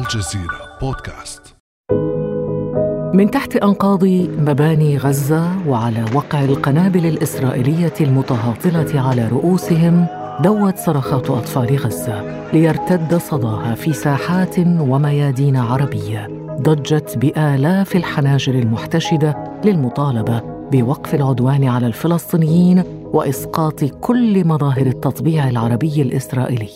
الجزيرة بودكاست. من تحت أنقاض مباني غزة وعلى وقع القنابل الإسرائيلية المتهاطلة على رؤوسهم دوت صرخات أطفال غزة ليرتد صداها في ساحات وميادين عربية ضجت بآلاف الحناجر المحتشدة للمطالبة بوقف العدوان على الفلسطينيين وإسقاط كل مظاهر التطبيع العربي الإسرائيلي.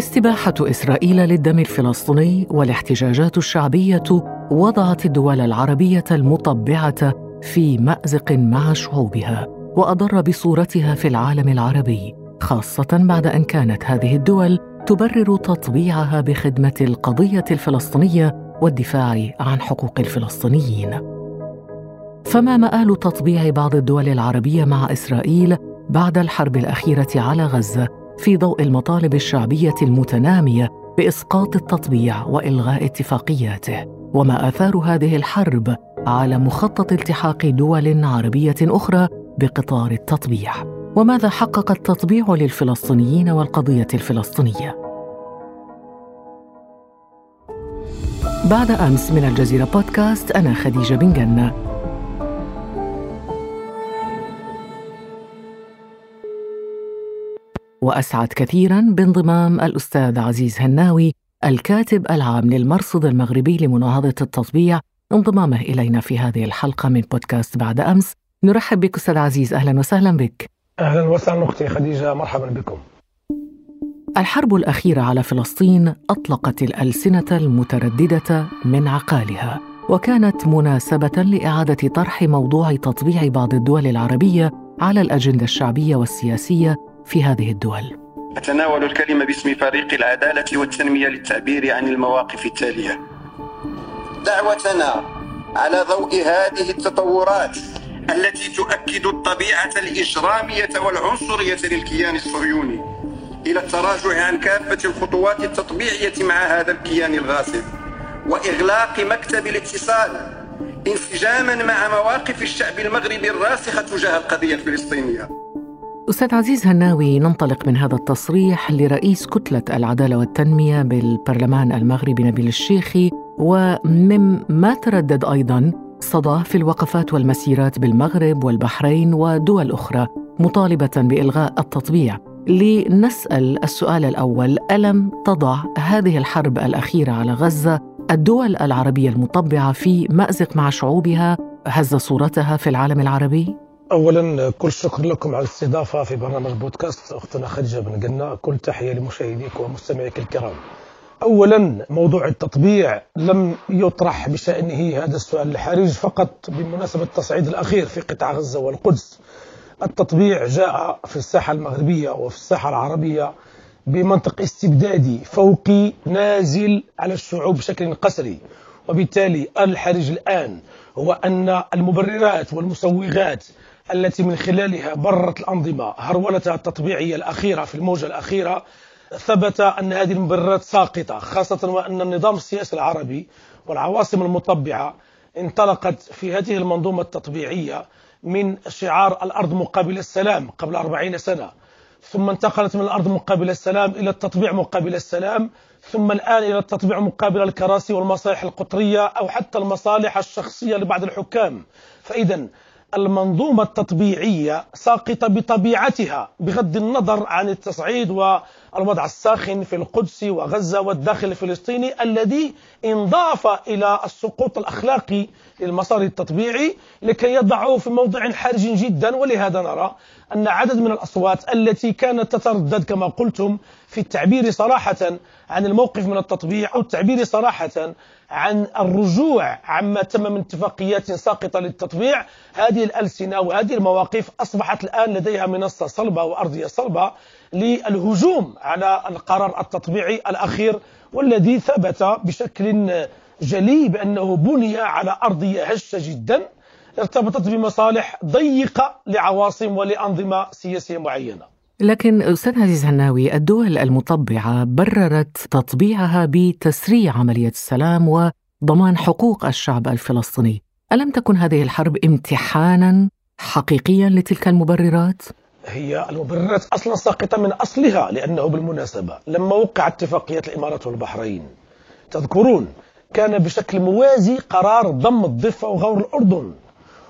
استباحة إسرائيل للدم الفلسطيني والاحتجاجات الشعبية وضعت الدول العربية المطبعة في مأزق مع شعوبها وأضر بصورتها في العالم العربي خاصة بعد أن كانت هذه الدول تبرر تطبيعها بخدمة القضية الفلسطينية والدفاع عن حقوق الفلسطينيين. فما مآل تطبيع بعض الدول العربية مع إسرائيل بعد الحرب الأخيرة على غزة في ضوء المطالب الشعبية المتنامية بإسقاط التطبيع وإلغاء اتفاقياته. وما آثار هذه الحرب على مخطط التحاق دول عربية أخرى بقطار التطبيع؟ وماذا حقق التطبيع للفلسطينيين والقضية الفلسطينية؟ بعد أمس من الجزيرة بودكاست أنا خديجة بن جنة. وأسعد كثيرا بانضمام الأستاذ عزيز هناوي الكاتب العام للمرصد المغربي لمناهضة التطبيع. انضمامه إلينا في هذه الحلقة من بودكاست بعد أمس. نرحب بك أستاذ عزيز. أهلا وسهلا بك. أهلا وسهلا أختي خديجة. مرحبا بكم. الحرب الأخيرة على فلسطين أطلقت الألسنة المترددة من عقالها وكانت مناسبة لإعادة طرح موضوع تطبيع بعض الدول العربية على الأجندة الشعبية والسياسية في هذه الدول. أتناول الكلمة باسم فريق العدالة والتنمية للتعبير عن المواقف التالية. دعوتنا على ضوء هذه التطورات التي تؤكد الطبيعة الإجرامية والعنصرية للكيان الصهيوني إلى التراجع عن كافة الخطوات التطبيعية مع هذا الكيان الغاصب وإغلاق مكتب الاتصال انسجاما مع مواقف الشعب المغربي الراسخة تجاه القضية الفلسطينية. أستاذ عزيز هناوي ننطلق من هذا التصريح لرئيس كتلة العدالة والتنمية بالبرلمان المغربي نبيل الشيخي ومما تردد أيضا صداه في الوقفات والمسيرات بالمغرب والبحرين ودول أخرى مطالبة بإلغاء التطبيع لنسأل السؤال الأول ألم تضع هذه الحرب الأخيرة على غزة الدول العربية المطبعة في مأزق مع شعوبها هز صورتها في العالم العربي؟ اولا كل شكر لكم على الاستضافة في برنامج بودكاست أختنا خديجة بن قنا كل تحية لمشاهديك ومستمعيك الكرام. اولا موضوع التطبيع لم يطرح بشأنه هذا السؤال الحرج فقط بمناسبة التصعيد الأخير في قطاع غزة والقدس. التطبيع جاء في الساحة المغربية وفي الساحة العربية بمنطق استبدادي فوقي نازل على الشعوب بشكل قسري. وبالتالي الحرج الآن هو أن المبررات والمسوغات التي من خلالها بررت الأنظمة هرولتها التطبيعية الأخيرة في الموجة الأخيرة ثبت أن هذه المبررات ساقطة خاصة وأن النظام السياسي العربي والعواصم المطبعة انطلقت في هذه المنظومة التطبيعية من شعار الأرض مقابل السلام قبل أربعين سنة ثم انتقلت من الأرض مقابل السلام إلى التطبيع مقابل السلام ثم الآن إلى التطبيع مقابل الكراسي والمصالح القطرية أو حتى المصالح الشخصية لبعض الحكام. فإذا المنظومة التطبيعية ساقطة بطبيعتها بغض النظر عن التصعيد والوضع الساخن في القدس وغزة والداخل الفلسطيني الذي انضاف إلى السقوط الأخلاقي للمسار التطبيعي لكي يضعه في موضع حرج جدا. ولهذا نرى أن عدد من الأصوات التي كانت تتردد كما قلتم في التعبير صراحة عن الموقف من التطبيع أو التعبير صراحة عن الرجوع عما تم من اتفاقيات ساقطة للتطبيع. هذه الألسنة وهذه المواقف أصبحت الآن لديها منصة صلبة وأرضية صلبة للهجوم على القرار التطبيعي الأخير والذي ثبت بشكل جلي بأنه بني على أرضية هشة جدا ارتبطت بمصالح ضيقة لعواصم ولأنظمة سياسية معينة. لكن أستاذ عزيز هناوي الدول المطبعة بررت تطبيعها بتسريع عملية السلام وضمان حقوق الشعب الفلسطيني ألم تكن هذه الحرب امتحانا حقيقيا لتلك المبررات؟ هي المبررات أصلا ساقطة من أصلها لأنه بالمناسبة لما وقع اتفاقية الإمارات والبحرين تذكرون كان بشكل موازي قرار ضم الضفة وغور الأردن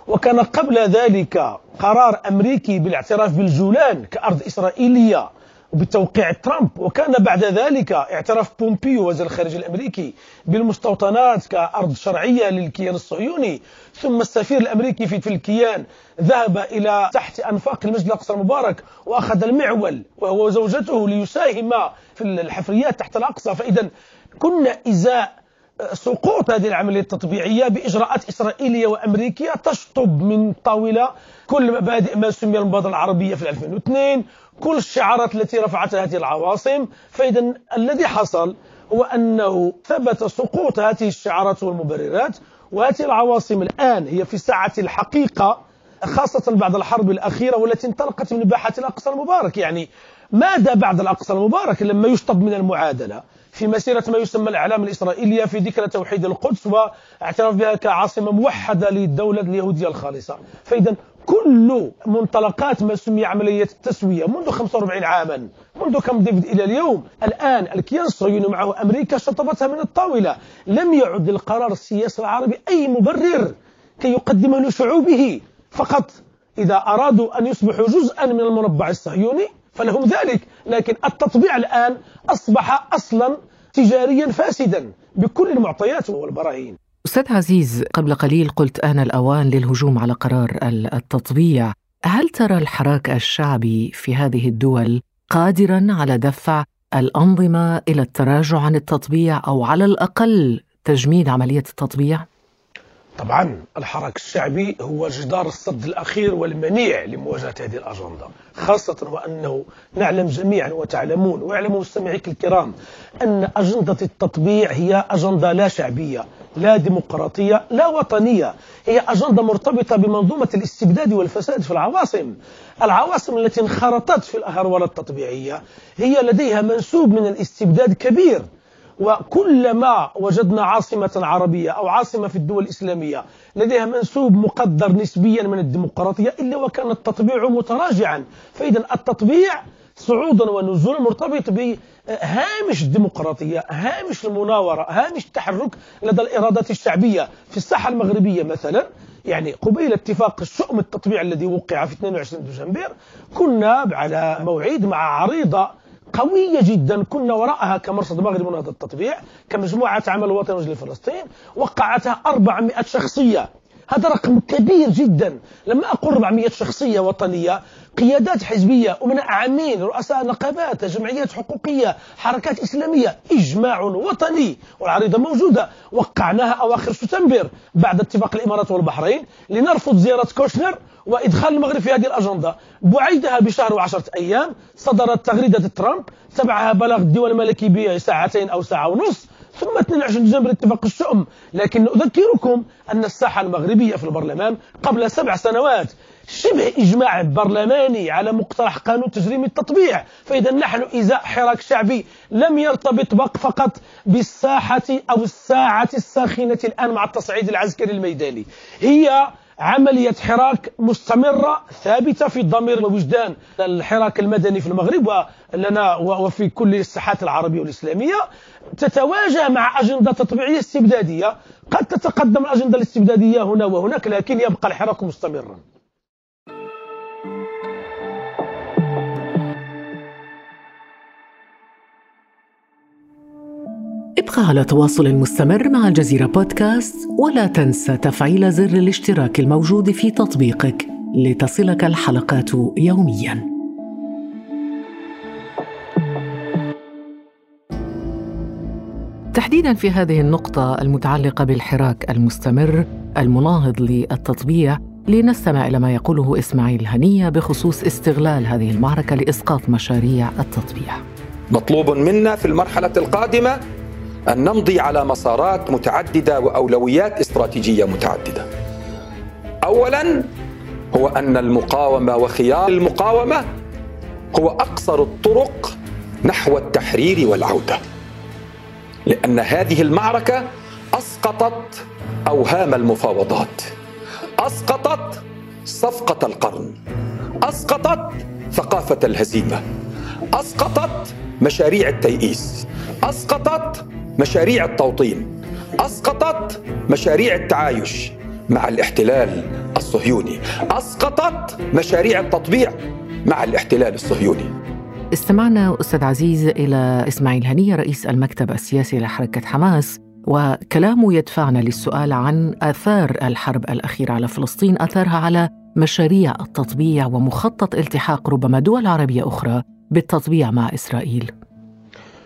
وكان قبل ذلك قرار أمريكي بالاعتراف بالجولان كأرض إسرائيلية وبتوقيع ترامب. وكان بعد ذلك اعتراف بومبيو وزير الخارجية الأمريكي بالمستوطنات كأرض شرعية للكيان الصهيوني. ثم السفير الأمريكي في, في الكيان ذهب إلى تحت أنفاق المسجد الأقصى المبارك وأخذ المعول وهو وزوجته ليساهم في الحفريات تحت الأقصى. فإذا كنا إزاء سقوط هذه العملية التطبيعية بإجراءات إسرائيلية وأمريكية تشطب من طاولة كل مبادئ ما سمي المبادرة العربية في 2002 كل الشعارات التي رفعتها هذه العواصم. فإذا الذي حصل هو أنه ثبت سقوط هذه الشعارات والمبررات وهذه العواصم الآن هي في ساعة الحقيقة خاصة بعد الحرب الأخيرة والتي انطلقت من باحة الأقصى المبارك. يعني ماذا بعد الأقصى المبارك لما يشطب من المعادلة؟ في مسيرة ما يسمى الإعلام الإسرائيلية في ذكرى توحيد القدس واعتراف بها كعاصمة موحدة للدولة اليهودية الخالصة. فإذا كل منطلقات ما سمي عملية التسوية منذ 45 عاما منذ كم ديفيد إلى اليوم الآن الكيان الصهيوني معه أمريكا شطبتها من الطاولة. لم يعد للقرار السياسي العربي أي مبرر كي يقدمه لشعوبه. فقط إذا أرادوا أن يصبحوا جزءا من المربع الصهيوني فلهم ذلك. لكن التطبيع الآن أصبح أصلا تجاريا فاسدا بكل المعطيات والبراهين. أستاذ عزيز قبل قليل قلت آن الأوان للهجوم على قرار التطبيع. هل ترى الحراك الشعبي في هذه الدول قادرا على دفع الأنظمة إلى التراجع عن التطبيع أو على الأقل تجميد عملية التطبيع؟ طبعا الحراك الشعبي هو جدار الصد الأخير والمنيع لمواجهة هذه الأجندة خاصة وأنه نعلم جميعا وتعلمون ويعلم مستمعيك الكرام أن أجندة التطبيع هي أجندة لا شعبية لا ديمقراطية لا وطنية هي أجندة مرتبطة بمنظومة الاستبداد والفساد في العواصم. العواصم التي انخرطت في الأهرولة التطبيعية هي لديها منسوب من الاستبداد كبير وكلما وجدنا عاصمة عربية أو عاصمة في الدول الإسلامية لديها منسوب مقدر نسبيا من الديمقراطية إلا وكان التطبيع متراجعا. فإذا التطبيع صعودا ونزولا مرتبط بهامش الديمقراطية هامش المناورة هامش التحرك لدى الإرادات الشعبية. في الساحة المغربية مثلا يعني قبيل اتفاق الشؤم التطبيع الذي وقع في 22 دجنبر كنا على موعد مع عريضة قوية جدا. كنا وراءها كمرصد مغرب مناهضة التطبيع كمجموعة عمل وطني فلسطين وقعتها 400 شخصية. هذا رقم كبير جدا. لما أقول 400 شخصية وطنية. قيادات حزبية أمناء عامين رؤساء نقابات جمعيات حقوقية حركات إسلامية إجماع وطني والعريضة موجودة. وقعناها أواخر سبتمبر بعد اتفاق الإمارات والبحرين لنرفض زيارة كوشنر وإدخال المغرب في هذه الأجندة. بعيدها بشهر وعشرة أيام صدرت تغريدة ترامب تبعها بلغ الدول الملكي بساعتين أو ساعة ونصف ثم 22 ديسمبر اتفاق الشؤم لكن أذكركم أن الساحة المغربية في البرلمان قبل سبع سنوات شبه إجماع برلماني على مقترح قانون تجريم التطبيع. فإذا نحن إزاء حراك شعبي لم يرتبط فقط بالساحة أو الساعة الساخنة الآن مع التصعيد العسكري الميداني. هي عملية حراك مستمرة ثابتة في الضمير والوجدان الحراك المدني في المغرب ولنا وفي كل الساحات العربية والإسلامية تتواجه مع أجندة تطبيعية استبدادية. قد تتقدم الأجندة الاستبدادية هنا وهناك لكن يبقى الحراك مستمرا. ابقى على تواصل مستمر مع الجزيرة بودكاست ولا تنسى تفعيل زر الاشتراك الموجود في تطبيقك لتصلك الحلقات يومياً. تحديدا في هذه النقطة المتعلقة بالحراك المستمر المناهض للتطبيع لنستمع إلى ما يقوله إسماعيل هنية بخصوص استغلال هذه المعركة لإسقاط مشاريع التطبيع مطلوب منا في المرحلة القادمة أن نمضي على مسارات متعددة وأولويات استراتيجية متعددة. اولا هو أن المقاومة وخيار المقاومة هو أقصر الطرق نحو التحرير والعودة. لأن هذه المعركة أسقطت أوهام المفاوضات. أسقطت صفقة القرن. أسقطت ثقافة الهزيمة. أسقطت مشاريع التيئيس. أسقطت مشاريع التوطين أسقطت مشاريع التعايش مع الاحتلال الصهيوني أسقطت مشاريع التطبيع مع الاحتلال الصهيوني. استمعنا أستاذ عزيز إلى إسماعيل هنية رئيس المكتب السياسي لحركة حماس وكلامه يدفعنا للسؤال عن آثار الحرب الأخيرة على فلسطين آثارها على مشاريع التطبيع ومخطط التحاق ربما دول عربية أخرى بالتطبيع مع إسرائيل.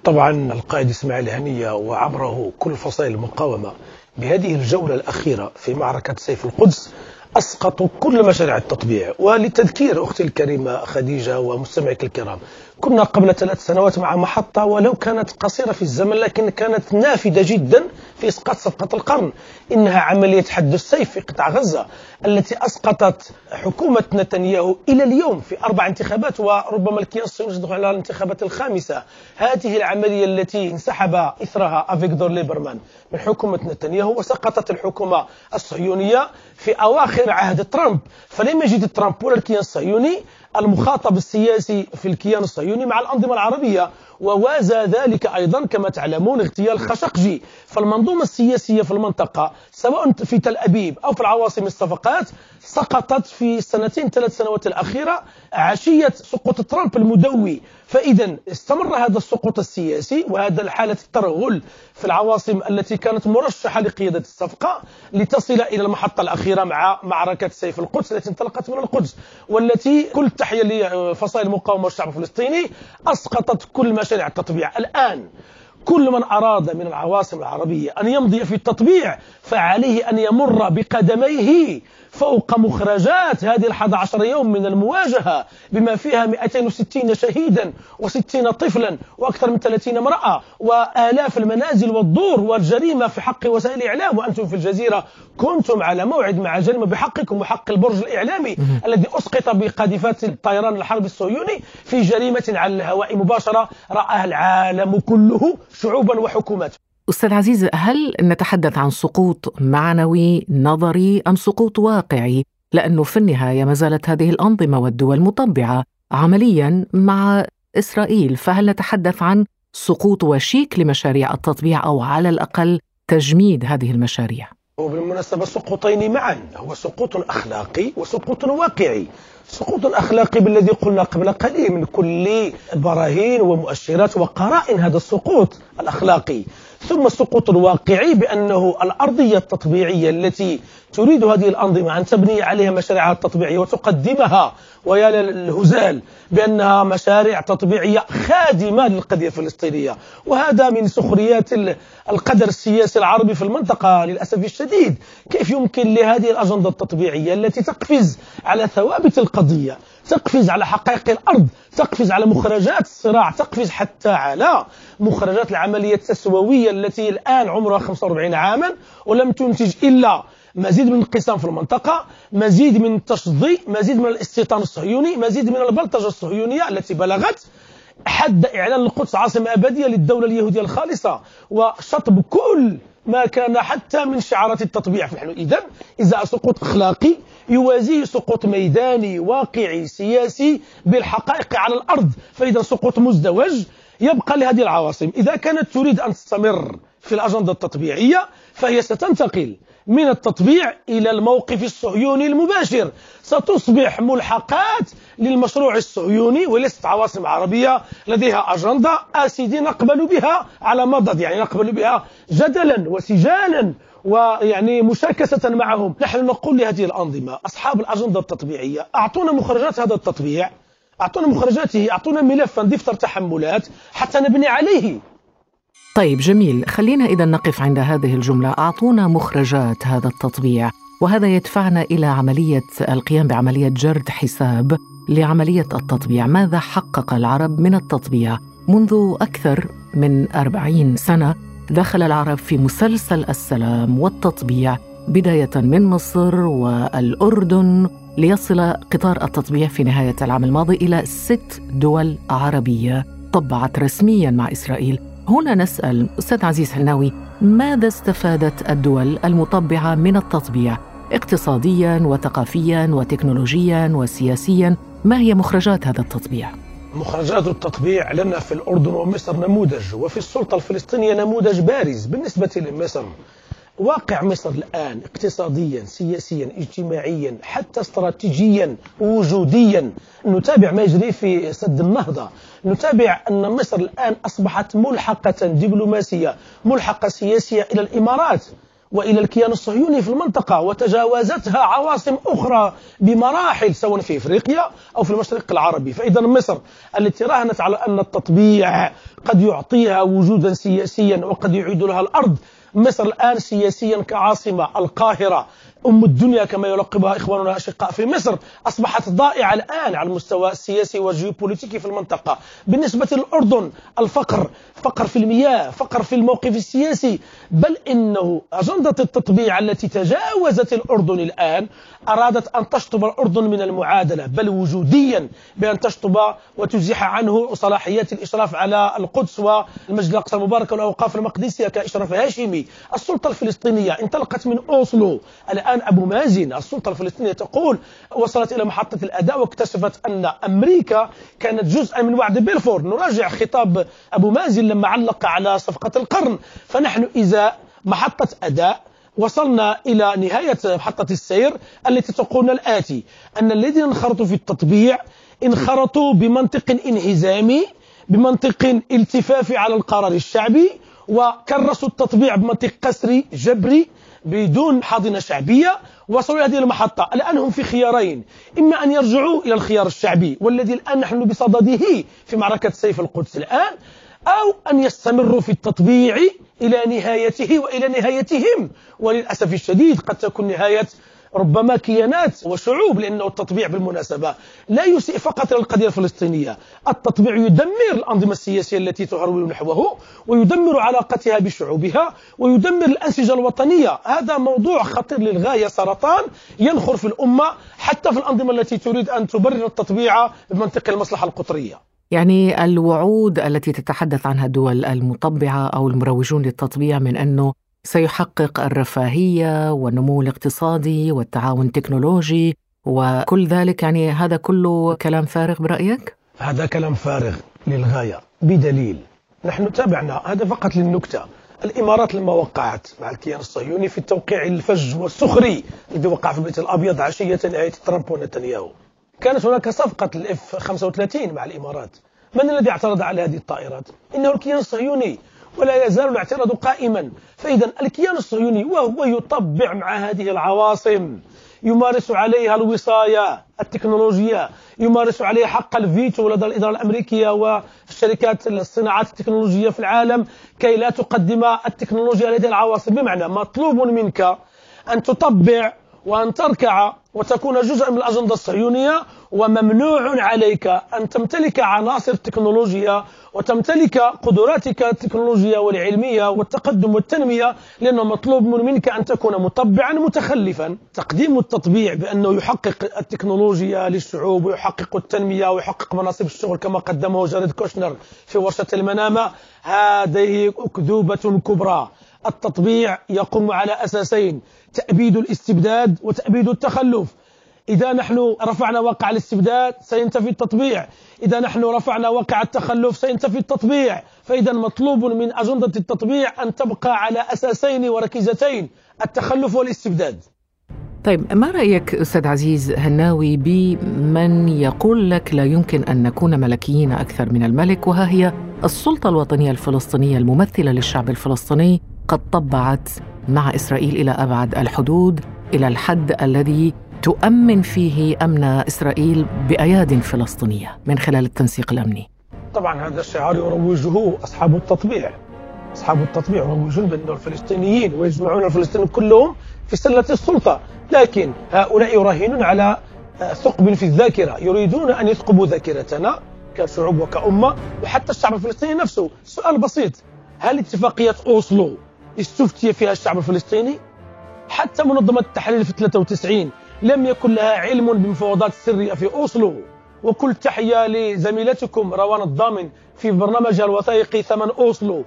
طبعا القائد إسماعيل هنية وعبره كل فصائل المقاومة بهذه الجولة الأخيرة في معركة سيف القدس أسقطوا كل مشاريع التطبيع وللتذكير أختي الكريمة خديجة ومستمعيك الكرام كنا قبل ثلاث سنوات مع محطة ولو كانت قصيرة في الزمن لكن كانت نافذة جدا في إسقاط صفقة القرن. إنها عملية حد السيف في قطاع غزة التي أسقطت حكومة نتنياهو إلى اليوم في أربع انتخابات وربما الكيان الصهيوني يدخل على الانتخابات الخامسة. هذه العملية التي انسحب إثرها أفيكدور ليبرمان من حكومة نتنياهو وسقطت الحكومة الصهيونية في أواخر عهد ترامب. فلم يجد ترامب ولا الكيان الصهيوني المخاطب السياسي في الكيان الصهيوني مع الأنظمة العربية ووازى ذلك أيضا كما تعلمون اغتيال خشقجي فالمنظومة السياسية في المنطقة سواء في تل أبيب أو في العواصم الصفقات سقطت في السنتين ثلاث سنوات الأخيرة عشية سقوط ترامب المدوي. فإذا استمر هذا السقوط السياسي وهذا الحالة الترهل في العواصم التي كانت مرشحة لقيادة الصفقة لتصل إلى المحطة الأخيرة مع معركة سيف القدس التي انطلقت من القدس والتي كل تحية لفصائل المقاومة والشعب الفلسطيني أسقطت كل مشاريع التطبيع الآن كل من أراد من العواصم العربية أن يمضي في التطبيع فعليه أن يمر بقدميه فوق مخرجات هذه الحادة عشر يوم من المواجهة بما فيها 260 شهيدا و60 طفلا وأكثر من 30 امرأة وآلاف المنازل والدور والجريمة في حق وسائل الإعلام. وأنتم في الجزيرة كنتم على موعد مع جريمة بحقكم وحق البرج الإعلامي الذي أسقط بقاذفات الطيران الحرب الصهيوني في جريمة على الهواء مباشرة رآها العالم كله شعوبا وحكومات أستاذ عزيز هل نتحدث عن سقوط معنوي نظري أم سقوط واقعي؟ لأنه في النهاية ما زالت هذه الأنظمة والدول مطبعة عمليا مع إسرائيل فهل نتحدث عن سقوط وشيك لمشاريع التطبيع أو على الأقل تجميد هذه المشاريع؟ وبالمناسبة سقوطين معا هو سقوط أخلاقي وسقوط واقعي سقوط أخلاقي بالذي قلنا قبل قليل من كل براهين ومؤشرات وقرائن هذا السقوط الأخلاقي. ثم السقوط الواقعي بأنه الأرضية التطبيعية التي تريد هذه الأنظمة أن تبني عليها مشاريعها التطبيعية وتقدمها ويا للهزال بأنها مشاريع تطبيعية خادمة للقضية الفلسطينية. وهذا من سخريات القدر السياسي العربي في المنطقة للأسف الشديد. كيف يمكن لهذه الأجندة التطبيعية التي تقفز على ثوابت القضية؟ تقفز على حقائق الأرض تقفز على مخرجات الصراع تقفز حتى على مخرجات العملية التسووية التي الآن عمرها 45 عاما ولم تنتج إلا مزيد من الانقسام في المنطقة مزيد من التشظي مزيد من الاستيطان الصهيوني مزيد من البلطجة الصهيونية التي بلغت حد إعلان القدس عاصمة أبدية للدولة اليهودية الخالصة وشطب كل ما كان حتى من شعارات التطبيع فنحن إذا إذا سقوط أخلاقي يوازيه سقوط ميداني واقعي سياسي بالحقائق على الأرض. فإذا سقوط مزدوج يبقى لهذه العواصم. إذا كانت تريد أن تستمر في الأجندة التطبيعية فهي ستنتقل من التطبيع إلى الموقف الصهيوني المباشر. ستصبح ملحقات للمشروع الصهيوني وليست عواصم عربية لديها أجندة أسيدي نقبل بها على مضض يعني نقبل بها جدلا وسجالا ويعني مشاكسة معهم. نحن نقول لهذه الأنظمة أصحاب الأجندة التطبيعية أعطونا مخرجات هذا التطبيع. أعطونا مخرجاته أعطونا ملفا دفتر تحملات حتى نبني عليه طيب جميل. خلينا إذا نقف عند هذه الجملة. أعطونا مخرجات هذا التطبيع وهذا يدفعنا إلى عملية القيام بعملية جرد حساب لعملية التطبيع. ماذا حقق العرب من التطبيع؟ منذ أكثر من أربعين سنة دخل العرب في مسلسل السلام والتطبيع بداية من مصر والأردن ليصل قطار التطبيع في نهاية العام الماضي إلى ست دول عربية. طبعت رسميا مع إسرائيل. هنا نسأل أستاذ عزيز حناوي ماذا استفادت الدول المطبعة من التطبيع؟ اقتصاديا وثقافيا وتكنولوجيا وسياسيا ما هي مخرجات هذا التطبيع؟ مخرجات التطبيع لنا في الأردن ومصر نموذج وفي السلطة الفلسطينية نموذج بارز بالنسبة لمصر. واقع مصر الآن اقتصاديا سياسيا اجتماعيا حتى استراتيجيا وجوديا. نتابع ما يجري في سد النهضة. نتابع أن مصر الآن أصبحت ملحقة دبلوماسية ملحقة سياسية إلى الإمارات وإلى الكيان الصهيوني في المنطقة وتجاوزتها عواصم أخرى بمراحل سواء في إفريقيا أو في المشرق العربي، فإذا مصر التي راهنت على أن التطبيع قد يعطيها وجودا سياسيا وقد يعيد لها الأرض مصر الآن سياسيا كعاصمة القاهرة. أم الدنيا كما يلقبها إخواننا الأشقاء في مصر. أصبحت ضائعة الآن على المستوى السياسي والجيوبوليتيكي في المنطقة. بالنسبة للأردن الفقر فقر في المياه فقر في الموقف السياسي. بل إنه أجندة التطبيع التي تجاوزت الأردن الآن أرادت أن تشطب الأردن من المعادلة بل وجوديا بأن تشطب وتزيح عنه صلاحيات الإشراف على القدس والمسجد الأقصى المبارك والأوقاف المقدسية كإشراف هاشمي. السلطة الفلسطينية انطلقت من أوسلو. الآن أبو مازن السلطة الفلسطينية تقول وصلت إلى محطة الأداء واكتشفت أن أمريكا كانت جزءا من وعد بلفور نراجع خطاب أبو مازن لما علق على صفقة القرن. فنحن إذا محطة أداء وصلنا إلى نهاية محطة السير التي تقول الآتي أن الذين انخرطوا في التطبيع انخرطوا بمنطق انهزامي بمنطق التفاف على القرار الشعبي وكرسوا التطبيع بمنطق قسري جبري. بدون حاضنة شعبية وصلوا هذه المحطة. الآن هم في خيارين. إما أن يرجعوا إلى الخيار الشعبي والذي الآن نحن بصدده في معركة سيف القدس الآن أو أن يستمروا في التطبيع إلى نهايته وإلى نهايتهم. وللأسف الشديد قد تكون نهاية ربما كيانات وشعوب لأنه التطبيع بالمناسبة لا يسيء فقط للقضية الفلسطينية. التطبيع يدمر الأنظمة السياسية التي تهرول نحوه ويدمر علاقتها بشعوبها ويدمر الأنسجة الوطنية. هذا موضوع خطير للغاية سرطان ينخر في الأمة حتى في الأنظمة التي تريد أن تبرر التطبيع بمنطق المصلحة القطرية. يعني الوعود التي تتحدث عنها الدول المطبعة أو المروجون للتطبيع من أنه سيحقق الرفاهية والنمو الاقتصادي والتعاون التكنولوجي وكل ذلك يعني هذا كله كلام فارغ برأيك؟ هذا كلام فارغ للغاية بدليل. نحن تابعنا هذا فقط للنكتة. الإمارات لما وقعت مع الكيان الصهيوني في التوقيع الفج والسخري الذي وقع في البيت الأبيض عشية نهاية ترامب ونتنياهو. كانت هناك صفقة الإف 35 مع الإمارات. من الذي اعترض على هذه الطائرات؟ إنه الكيان الصهيوني ولا يزال الاعتراض قائما. فإذا الكيان الصهيوني وهو يطبع مع هذه العواصم يمارس عليها الوصاية التكنولوجية يمارس عليها حق الفيتو لدى الإدارة الأمريكية والشركات الصناعات التكنولوجية في العالم كي لا تقدم التكنولوجيا لدى العواصم. بمعنى مطلوب منك أن تطبع وأن تركع وتكون جزءا من الأجندة الصهيونية وممنوع عليك أن تمتلك عناصر التكنولوجيا وتمتلك قدراتك التكنولوجية والعلمية والتقدم والتنمية لأنه مطلوب منك أن تكون مطبعا متخلفا. تقديم التطبيع بأنه يحقق التكنولوجيا للشعوب ويحقق التنمية ويحقق مناصب الشغل كما قدمه جاريد كوشنر في ورشة المنامة هذه أكذوبة كبرى. التطبيع يقوم على أساسين تأبيد الاستبداد وتأبيد التخلف. إذا نحن رفعنا واقع الاستبداد سينتفي التطبيع. إذا نحن رفعنا واقع التخلف سينتفي التطبيع. فإذا مطلوب من أجندة التطبيع أن تبقى على أساسين وركيزتين التخلف والاستبداد. طيب ما رأيك أستاذ عزيز هناوي بمن يقول لك لا يمكن أن نكون ملكيين أكثر من الملك وها هي السلطة الوطنية الفلسطينية الممثلة للشعب الفلسطيني قد طبعت مع إسرائيل إلى أبعد الحدود إلى الحد الذي تؤمن فيه أمن إسرائيل بأياد فلسطينية من خلال التنسيق الأمني. طبعا هذا الشعار يروجه أصحاب التطبيع. أصحاب التطبيع يروجون بأن الفلسطينيين ويجمعون الفلسطينيين كلهم في سلة السلطة، لكن هؤلاء يراهنون على ثقب في الذاكرة، يريدون أن يثقبوا ذاكرتنا كشعوب وكأمة وحتى الشعب الفلسطيني نفسه سؤال بسيط هل اتفاقية أوسلو استفتي فيها الشعب الفلسطيني؟ حتى منظمة التحرير في 93 لم يكن لها علم بمفاوضات السرية في أوسلو. وكل تحية لزميلتكم روان الضامن في برنامجها الوثائقي ثمن أوسلو.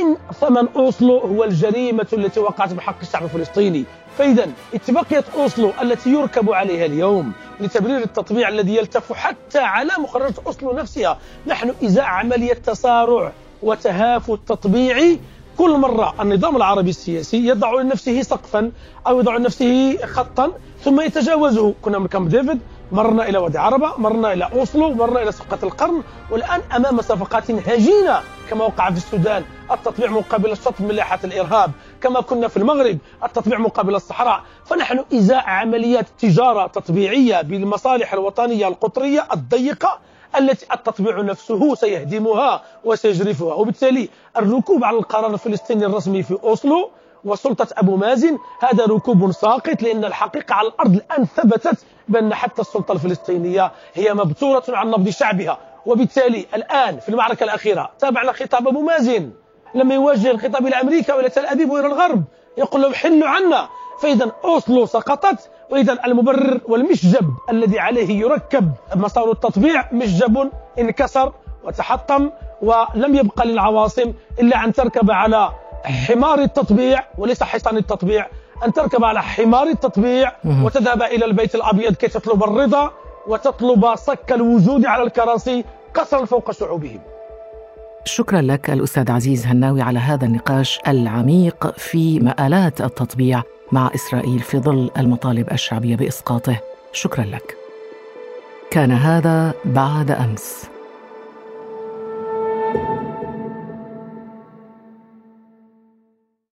إن ثمن أوسلو هو الجريمة التي وقعت بحق الشعب الفلسطيني. فإذا اتفاقية أوسلو التي يركب عليها اليوم لتبرير التطبيع الذي يلتف حتى على مقررات أوسلو نفسها نحن إزاء عملية تسارع وتهافت تطبيعي كل مرة النظام العربي السياسي يضع لنفسه سقفا أو يضع لنفسه خطا ثم يتجاوزه. كنا من كامب ديفيد مرنا إلى وادي عربة مرنا إلى أوسلو مرنا إلى صفقة القرن والآن أمام صفقات هجينة كما وقع في السودان. التطبيع مقابل الشطب من لائحة الإرهاب كما كنا في المغرب التطبيع مقابل الصحراء. فنحن إزاء عمليات تجارة تطبيعية بالمصالح الوطنية القطرية الضيقة التي التطبيع نفسه سيهدمها وسيجرفها. وبالتالي الركوب على القرار الفلسطيني الرسمي في أوسلو وسلطة أبو مازن هذا ركوب ساقط لأن الحقيقة على الأرض الآن ثبتت بأن حتى السلطة الفلسطينية هي مبتورة عن نبض شعبها. وبالتالي الآن في المعركة الأخيرة تابعنا خطاب أبو مازن. لما يوجه الخطاب إلى أمريكا وإلى تل أبيب وإلى الغرب. يقول لهم حلوا عنا. فإذا أوسلو سقطت وإذا المبرر والمشجب الذي عليه يركب مسار التطبيع مشجب انكسر وتحطم ولم يبقى للعواصم إلا أن تركب على حمار التطبيع وليس حصان التطبيع أن تركب على حمار التطبيع وتذهب إلى البيت الأبيض كي تطلب الرضا وتطلب صك الوجود على الكراسي قصرا فوق شعوبهم شكرا لك الأستاذ عزيز هناوي على هذا النقاش العميق في مآلات التطبيع. مع إسرائيل في ظل المطالب الشعبية بإسقاطه. شكرا لك. كان هذا بعد أمس.